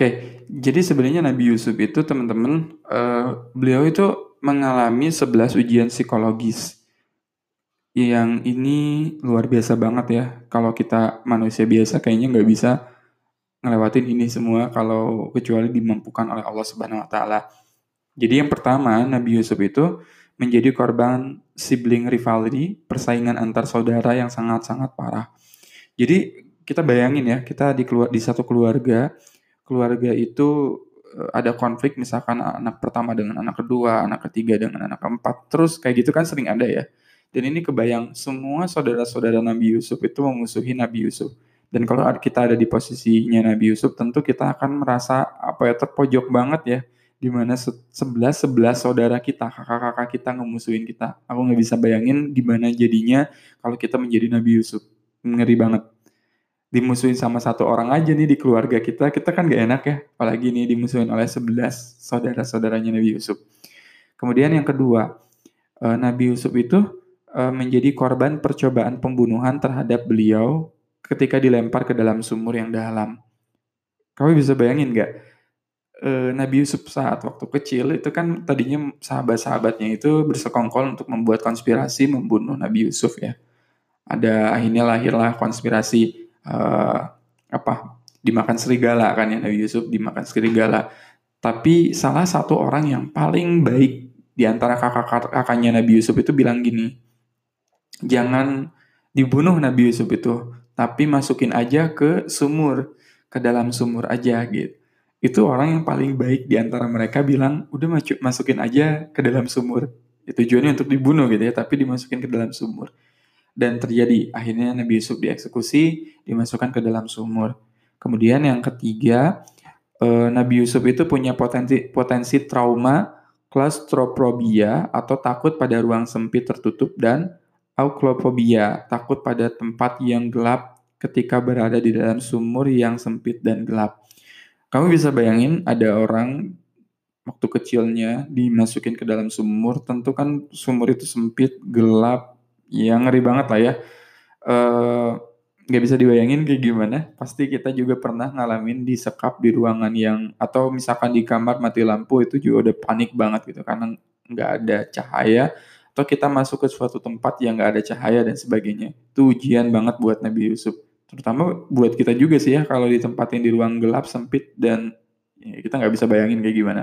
Oke, jadi sebenarnya Nabi Yusuf itu teman-teman, eee, beliau itu mengalami 11 ujian psikologis. Yang ini luar biasa banget ya, kalau kita manusia biasa kayaknya nggak bisa ngelewatin ini semua kalau kecuali dimampukan oleh Allah Subhanahu wa taala. Jadi yang pertama, Nabi Yusuf itu menjadi korban sibling rivalry, persaingan antar saudara yang sangat-sangat parah. Jadi kita bayangin ya, kita di keluar di satu keluarga, keluarga itu eh, ada konflik misalkan anak pertama dengan anak kedua, anak ketiga dengan anak keempat, terus kayak gitu kan sering ada ya. Dan ini kebayang semua saudara-saudara Nabi Yusuf itu memusuhi Nabi Yusuf. Dan kalau kita ada di posisinya Nabi Yusuf, tentu kita akan merasa apa ya terpojok banget ya, di mana sebelas sebelas saudara kita, kakak-kakak kita ngemusuhin kita. Aku nggak bisa bayangin gimana jadinya kalau kita menjadi Nabi Yusuf. Ngeri banget. Dimusuhin sama satu orang aja nih di keluarga kita, kita kan gak enak ya. Apalagi nih dimusuhin oleh sebelas saudara-saudaranya Nabi Yusuf. Kemudian yang kedua, eh, Nabi Yusuf itu Eh, menjadi korban percobaan pembunuhan terhadap beliau ketika dilempar ke dalam sumur yang dalam. Kamu bisa bayangin nggak? E, Nabi Yusuf saat waktu kecil itu kan tadinya sahabat-sahabatnya itu bersekongkol untuk membuat konspirasi membunuh Nabi Yusuf ya. Ada akhirnya lahirlah konspirasi uh, apa dimakan serigala kan ya Nabi Yusuf dimakan serigala. Tapi salah satu orang yang paling baik di antara kakak-kakaknya Nabi Yusuf itu bilang gini, jangan dibunuh Nabi Yusuf itu, tapi masukin aja ke sumur, ke dalam sumur aja gitu. Itu orang yang paling baik di antara mereka bilang, udah masukin aja ke dalam sumur. Itu tujuannya untuk dibunuh gitu ya, tapi dimasukin ke dalam sumur. Dan terjadi, akhirnya Nabi Yusuf dieksekusi, dimasukkan ke dalam sumur. Kemudian yang ketiga, eh, Nabi Yusuf itu punya potensi potensi trauma klaustrofobia atau takut pada ruang sempit tertutup dan Auklofobia, takut pada tempat yang gelap ketika berada di dalam sumur yang sempit dan gelap. Kamu bisa bayangin ada orang waktu kecilnya dimasukin ke dalam sumur, tentu kan sumur itu sempit, gelap, ya ngeri banget lah ya. Uh, nggak bisa dibayangin kayak gimana. Pasti kita juga pernah ngalamin di sekap di ruangan yang atau misalkan di kamar mati lampu itu juga udah panik banget gitu karena nggak ada cahaya atau kita masuk ke suatu tempat yang nggak ada cahaya dan sebagainya. Itu ujian banget buat Nabi Yusuf. Terutama buat kita juga sih ya kalau ditempatin di ruang gelap sempit dan ya, kita nggak bisa bayangin kayak gimana.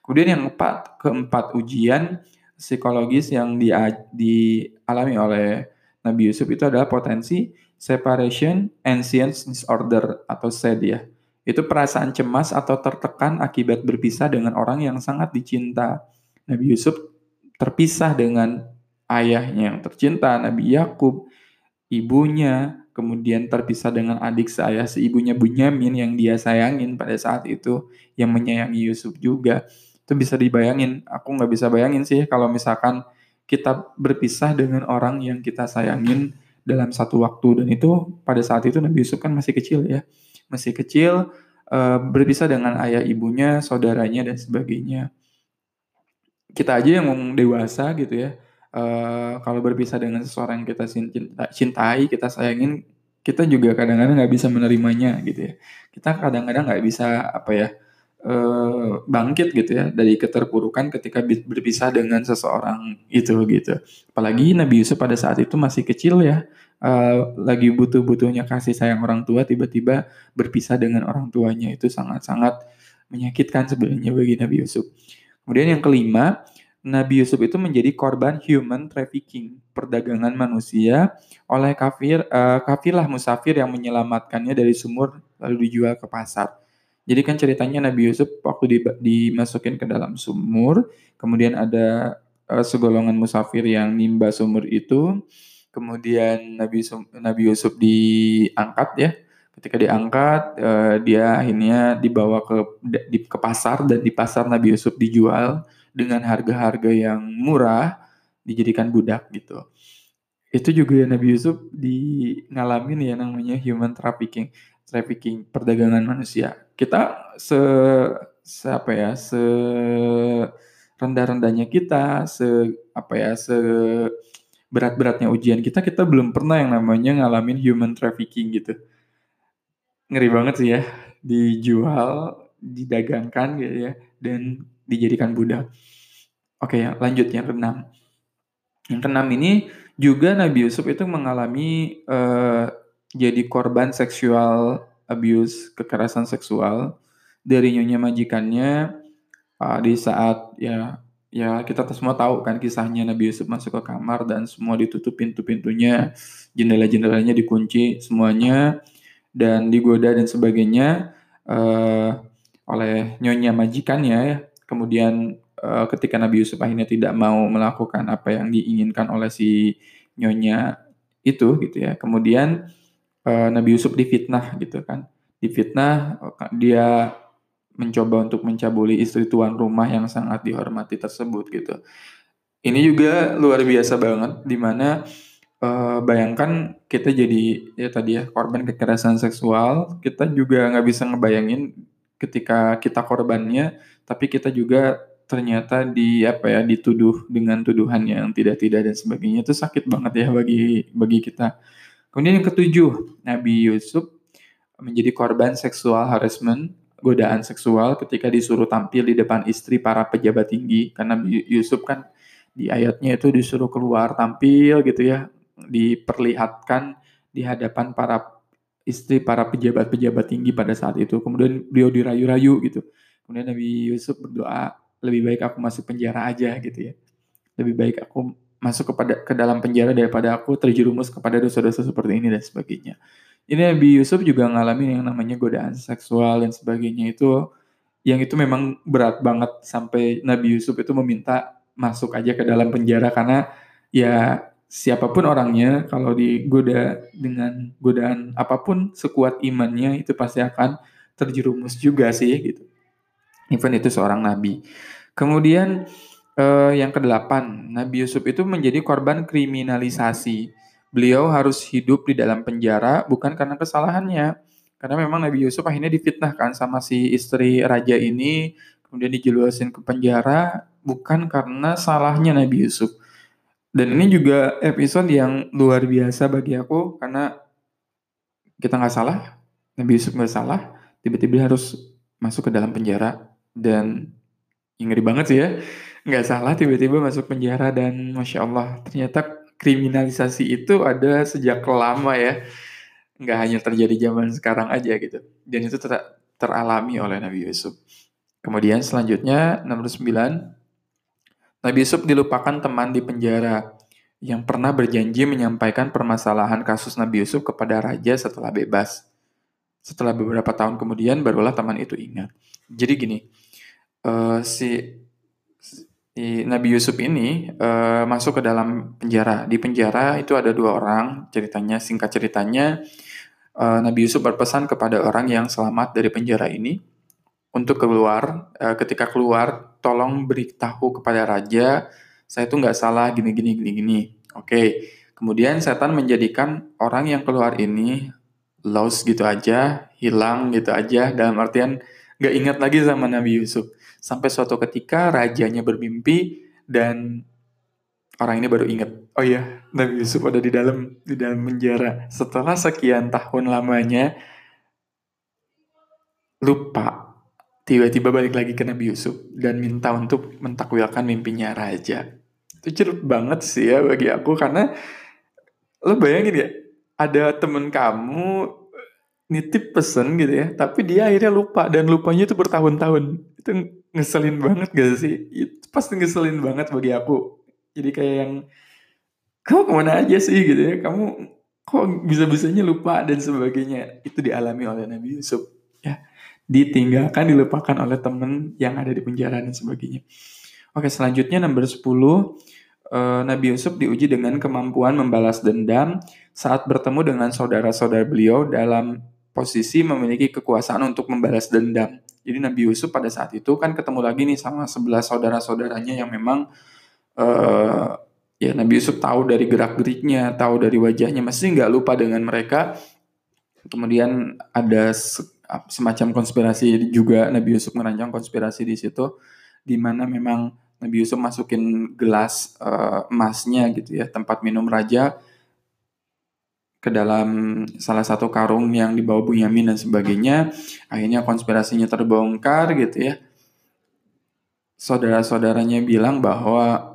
Kemudian yang keempat, keempat ujian psikologis yang di, dialami oleh Nabi Yusuf itu adalah potensi separation anxious disorder atau SAD ya. Itu perasaan cemas atau tertekan akibat berpisah dengan orang yang sangat dicinta. Nabi Yusuf terpisah dengan ayahnya yang tercinta Nabi Yakub, ibunya, kemudian terpisah dengan adik saya seibunya Bunyamin yang dia sayangin pada saat itu, yang menyayangi Yusuf juga. Itu bisa dibayangin. Aku nggak bisa bayangin sih kalau misalkan kita berpisah dengan orang yang kita sayangin dalam satu waktu. Dan itu pada saat itu Nabi Yusuf kan masih kecil ya, masih kecil eh, berpisah dengan ayah ibunya, saudaranya dan sebagainya. Kita aja yang dewasa gitu ya. Uh, kalau berpisah dengan seseorang yang kita cintai kita sayangin kita juga kadang-kadang nggak bisa menerimanya gitu ya. Kita kadang-kadang nggak bisa apa ya uh, bangkit gitu ya dari keterpurukan ketika berpisah dengan seseorang itu gitu apalagi Nabi Yusuf pada saat itu masih kecil ya uh, lagi butuh-butuhnya kasih sayang orang tua tiba-tiba berpisah dengan orang tuanya itu sangat-sangat menyakitkan sebenarnya bagi Nabi Yusuf Kemudian yang kelima, Nabi Yusuf itu menjadi korban human trafficking, perdagangan manusia oleh kafir uh, kafilah musafir yang menyelamatkannya dari sumur lalu dijual ke pasar. Jadi kan ceritanya Nabi Yusuf waktu di, dimasukin ke dalam sumur, kemudian ada uh, segolongan musafir yang nimba sumur itu, kemudian Nabi Nabi Yusuf diangkat ya, ketika diangkat uh, dia akhirnya dibawa ke di, ke pasar dan di pasar Nabi Yusuf dijual dengan harga-harga yang murah dijadikan budak gitu. Itu juga Nabi Yusuf di ngalamin ya namanya human trafficking trafficking perdagangan manusia kita se, se apa ya se rendah-rendahnya kita se apa ya se berat-beratnya ujian kita kita belum pernah yang namanya ngalamin human trafficking gitu ngeri banget sih ya dijual didagangkan gitu ya dan dijadikan budak. Oke ya, lanjut yang keenam. Yang keenam ini juga Nabi Yusuf itu mengalami uh, jadi korban seksual abuse, kekerasan seksual dari nyonya majikannya uh, di saat ya ya kita semua tahu kan kisahnya Nabi Yusuf masuk ke kamar dan semua ditutup pintu-pintunya, jendela-jendelanya dikunci semuanya dan digoda dan sebagainya uh, oleh nyonya majikannya ya. Kemudian uh, ketika Nabi Yusuf akhirnya tidak mau melakukan apa yang diinginkan oleh si nyonya itu gitu ya. Kemudian uh, Nabi Yusuf difitnah gitu kan. Difitnah dia mencoba untuk mencabuli istri tuan rumah yang sangat dihormati tersebut gitu. Ini juga luar biasa banget di mana uh, eh, bayangkan kita jadi ya tadi ya korban kekerasan seksual, kita juga nggak bisa ngebayangin ketika kita korbannya, tapi kita juga ternyata di apa ya dituduh dengan tuduhan yang tidak-tidak dan sebagainya itu sakit banget ya bagi bagi kita. Kemudian yang ketujuh, Nabi Yusuf menjadi korban seksual harassment godaan seksual ketika disuruh tampil di depan istri para pejabat tinggi. Karena Yusuf kan di ayatnya itu disuruh keluar tampil gitu ya diperlihatkan di hadapan para istri para pejabat-pejabat tinggi pada saat itu. Kemudian beliau dirayu-rayu gitu. Kemudian Nabi Yusuf berdoa lebih baik aku masuk penjara aja gitu ya. Lebih baik aku masuk kepada ke dalam penjara daripada aku terjerumus kepada dosa-dosa seperti ini dan sebagainya ini Nabi Yusuf juga ngalamin yang namanya godaan seksual dan sebagainya itu yang itu memang berat banget sampai Nabi Yusuf itu meminta masuk aja ke dalam penjara karena ya siapa pun orangnya kalau digoda dengan godaan apa pun sekuat imannya itu pasti akan terjerumus juga sih gitu. Even itu seorang nabi. Kemudian eh, yang kedelapan, Nabi Yusuf itu menjadi korban kriminalisasi beliau harus hidup di dalam penjara bukan karena kesalahannya. Karena memang Nabi Yusuf akhirnya difitnahkan sama si istri raja ini, kemudian dijeluasin ke penjara bukan karena salahnya Nabi Yusuf. Dan ini juga episode yang luar biasa bagi aku karena kita nggak salah, Nabi Yusuf nggak salah, tiba-tiba harus masuk ke dalam penjara dan ngeri banget sih ya, nggak salah tiba-tiba masuk penjara dan masya Allah ternyata kriminalisasi itu ada sejak lama ya. Nggak hanya terjadi zaman sekarang aja gitu. Dan itu ter teralami oleh Nabi Yusuf. Kemudian selanjutnya nomor 9 Nabi Yusuf dilupakan teman di penjara yang pernah berjanji menyampaikan permasalahan kasus Nabi Yusuf kepada raja setelah bebas. Setelah beberapa tahun kemudian barulah teman itu ingat. Jadi gini, uh, si Nabi Yusuf ini uh, masuk ke dalam penjara. Di penjara itu ada dua orang. Ceritanya singkat ceritanya uh, Nabi Yusuf berpesan kepada orang yang selamat dari penjara ini untuk keluar. Uh, ketika keluar, tolong beritahu kepada raja, saya itu nggak salah gini gini gini gini. Oke. Okay. Kemudian setan menjadikan orang yang keluar ini lost gitu aja, hilang gitu aja. Dalam artian nggak ingat lagi sama Nabi Yusuf. Sampai suatu ketika rajanya bermimpi dan orang ini baru ingat, oh iya, Nabi Yusuf ada di dalam di dalam penjara. Setelah sekian tahun lamanya lupa, tiba-tiba balik lagi ke Nabi Yusuf dan minta untuk mentakwilkan mimpinya raja. Itu cerit banget sih ya bagi aku karena lo bayangin ya, ada temen kamu nitip pesen gitu ya, tapi dia akhirnya lupa dan lupanya itu bertahun-tahun. Itu ngeselin banget gak sih? Itu pasti ngeselin banget bagi aku. Jadi kayak yang kamu ke mana aja sih gitu ya? Kamu kok bisa-bisanya lupa dan sebagainya. Itu dialami oleh Nabi Yusuf. Ya, ditinggalkan, dilupakan oleh temen yang ada di penjara dan sebagainya. Oke, selanjutnya nomor 10. Eh, Nabi Yusuf diuji dengan kemampuan membalas dendam saat bertemu dengan saudara-saudara beliau dalam posisi memiliki kekuasaan untuk membalas dendam. Jadi Nabi Yusuf pada saat itu kan ketemu lagi nih sama sebelas saudara-saudaranya yang memang uh, ya Nabi Yusuf tahu dari gerak-geriknya, tahu dari wajahnya, masih nggak lupa dengan mereka. Kemudian ada semacam konspirasi juga Nabi Yusuf merancang konspirasi di situ, di mana memang Nabi Yusuf masukin gelas uh, emasnya gitu ya tempat minum raja ke dalam salah satu karung yang dibawa Bunyamin dan sebagainya. Akhirnya konspirasinya terbongkar gitu ya. Saudara-saudaranya bilang bahwa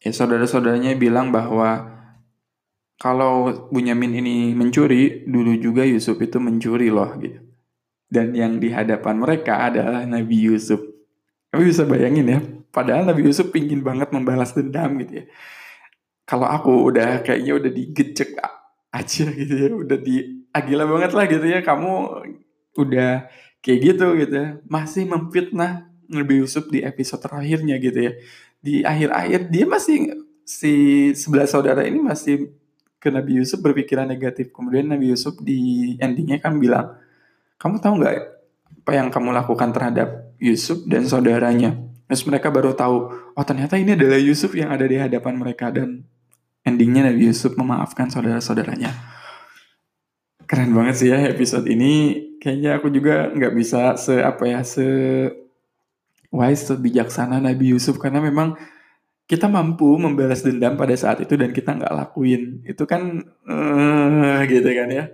ya saudara-saudaranya bilang bahwa kalau Bunyamin ini mencuri, dulu juga Yusuf itu mencuri loh gitu. Dan yang di hadapan mereka adalah Nabi Yusuf. Kamu bisa bayangin ya, padahal Nabi Yusuf pingin banget membalas dendam gitu ya. Kalau aku udah kayaknya udah digecek aja gitu ya, udah di agila banget lah gitu ya, kamu udah kayak gitu gitu ya. Masih memfitnah Nabi Yusuf di episode terakhirnya gitu ya di akhir-akhir dia masih si sebelah saudara ini masih ke Nabi Yusuf berpikiran negatif. Kemudian Nabi Yusuf di endingnya kan bilang, kamu tahu nggak apa yang kamu lakukan terhadap Yusuf dan saudaranya? Terus mereka baru tahu, oh ternyata ini adalah Yusuf yang ada di hadapan mereka dan endingnya Nabi Yusuf memaafkan saudara-saudaranya. Keren banget sih ya episode ini. Kayaknya aku juga nggak bisa se apa ya se wise, bijaksana Nabi Yusuf karena memang kita mampu membalas dendam pada saat itu dan kita nggak lakuin. Itu kan uh, gitu kan ya.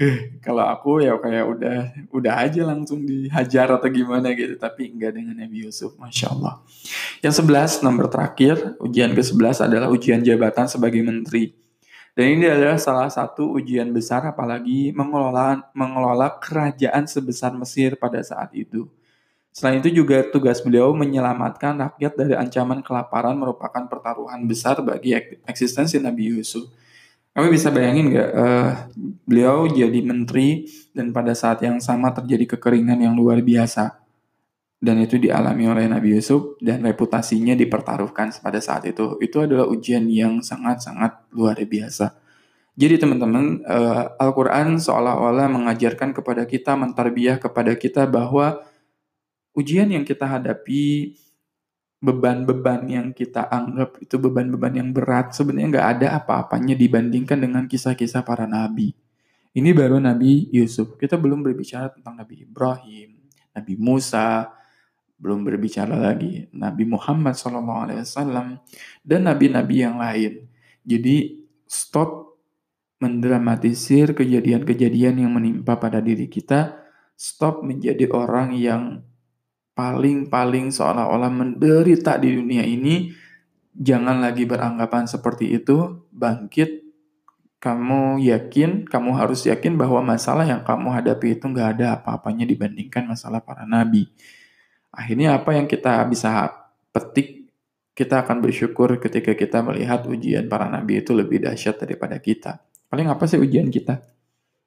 Uh, kalau aku ya kayak udah udah aja langsung dihajar atau gimana gitu. Tapi enggak dengan Nabi Yusuf masya Allah. Yang sebelas nomor terakhir ujian ke sebelas adalah ujian jabatan sebagai menteri. Dan ini adalah salah satu ujian besar apalagi mengelola mengelola kerajaan sebesar Mesir pada saat itu Selain itu juga tugas beliau menyelamatkan rakyat dari ancaman kelaparan merupakan pertaruhan besar bagi eksistensi Nabi Yusuf. Kami bisa bayangin nggak uh, beliau jadi menteri dan pada saat yang sama terjadi kekeringan yang luar biasa dan itu dialami oleh Nabi Yusuf dan reputasinya dipertaruhkan pada saat itu. Itu adalah ujian yang sangat-sangat luar biasa. Jadi teman-teman, uh, Al-Quran seolah-olah mengajarkan kepada kita, mentarbiah kepada kita bahwa ujian yang kita hadapi, beban-beban yang kita anggap itu beban-beban yang berat, sebenarnya nggak ada apa-apanya dibandingkan dengan kisah-kisah para nabi. Ini baru Nabi Yusuf. Kita belum berbicara tentang Nabi Ibrahim, Nabi Musa, belum berbicara lagi Nabi Muhammad SAW dan nabi-nabi yang lain. Jadi stop mendramatisir kejadian-kejadian yang menimpa pada diri kita. Stop menjadi orang yang paling-paling seolah-olah menderita di dunia ini, jangan lagi beranggapan seperti itu, bangkit, kamu yakin, kamu harus yakin bahwa masalah yang kamu hadapi itu nggak ada apa-apanya dibandingkan masalah para nabi. Akhirnya apa yang kita bisa petik, kita akan bersyukur ketika kita melihat ujian para nabi itu lebih dahsyat daripada kita. Paling apa sih ujian kita?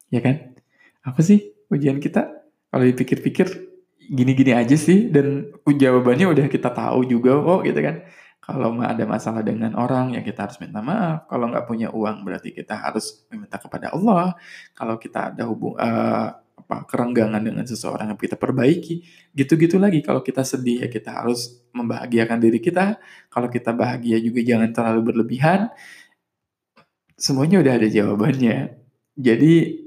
Ya kan? Apa sih ujian kita? Kalau dipikir-pikir, gini-gini aja sih dan jawabannya udah kita tahu juga kok gitu kan. Kalau ada masalah dengan orang ya kita harus minta maaf. Kalau nggak punya uang berarti kita harus meminta kepada Allah. Kalau kita ada hubung uh, apa kerenggangan dengan seseorang yang kita perbaiki gitu-gitu lagi. Kalau kita sedih ya kita harus membahagiakan diri kita. Kalau kita bahagia juga jangan terlalu berlebihan. Semuanya udah ada jawabannya. Jadi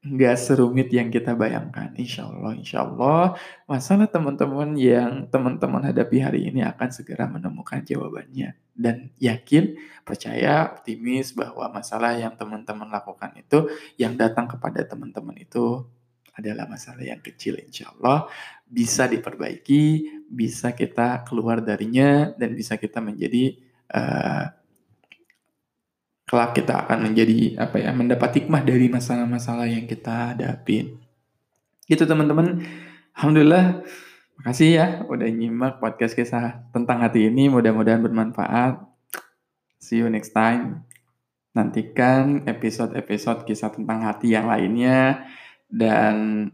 nggak serumit yang kita bayangkan. Insya Allah, insya Allah, masalah teman-teman yang teman-teman hadapi hari ini akan segera menemukan jawabannya. Dan yakin, percaya, optimis bahwa masalah yang teman-teman lakukan itu, yang datang kepada teman-teman itu adalah masalah yang kecil insya Allah. Bisa diperbaiki, bisa kita keluar darinya, dan bisa kita menjadi uh, kelak kita akan menjadi apa ya mendapat hikmah dari masalah-masalah yang kita hadapin. Gitu teman-teman. Alhamdulillah makasih ya udah nyimak podcast kisah tentang hati ini. Mudah-mudahan bermanfaat. See you next time. Nantikan episode-episode kisah tentang hati yang lainnya dan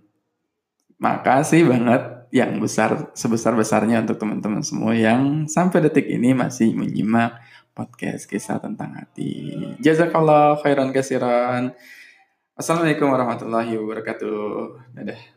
makasih banget yang besar sebesar-besarnya untuk teman-teman semua yang sampai detik ini masih menyimak podcast kisah tentang hati. Jazakallah khairan kasiran. Assalamualaikum warahmatullahi wabarakatuh. Dadah.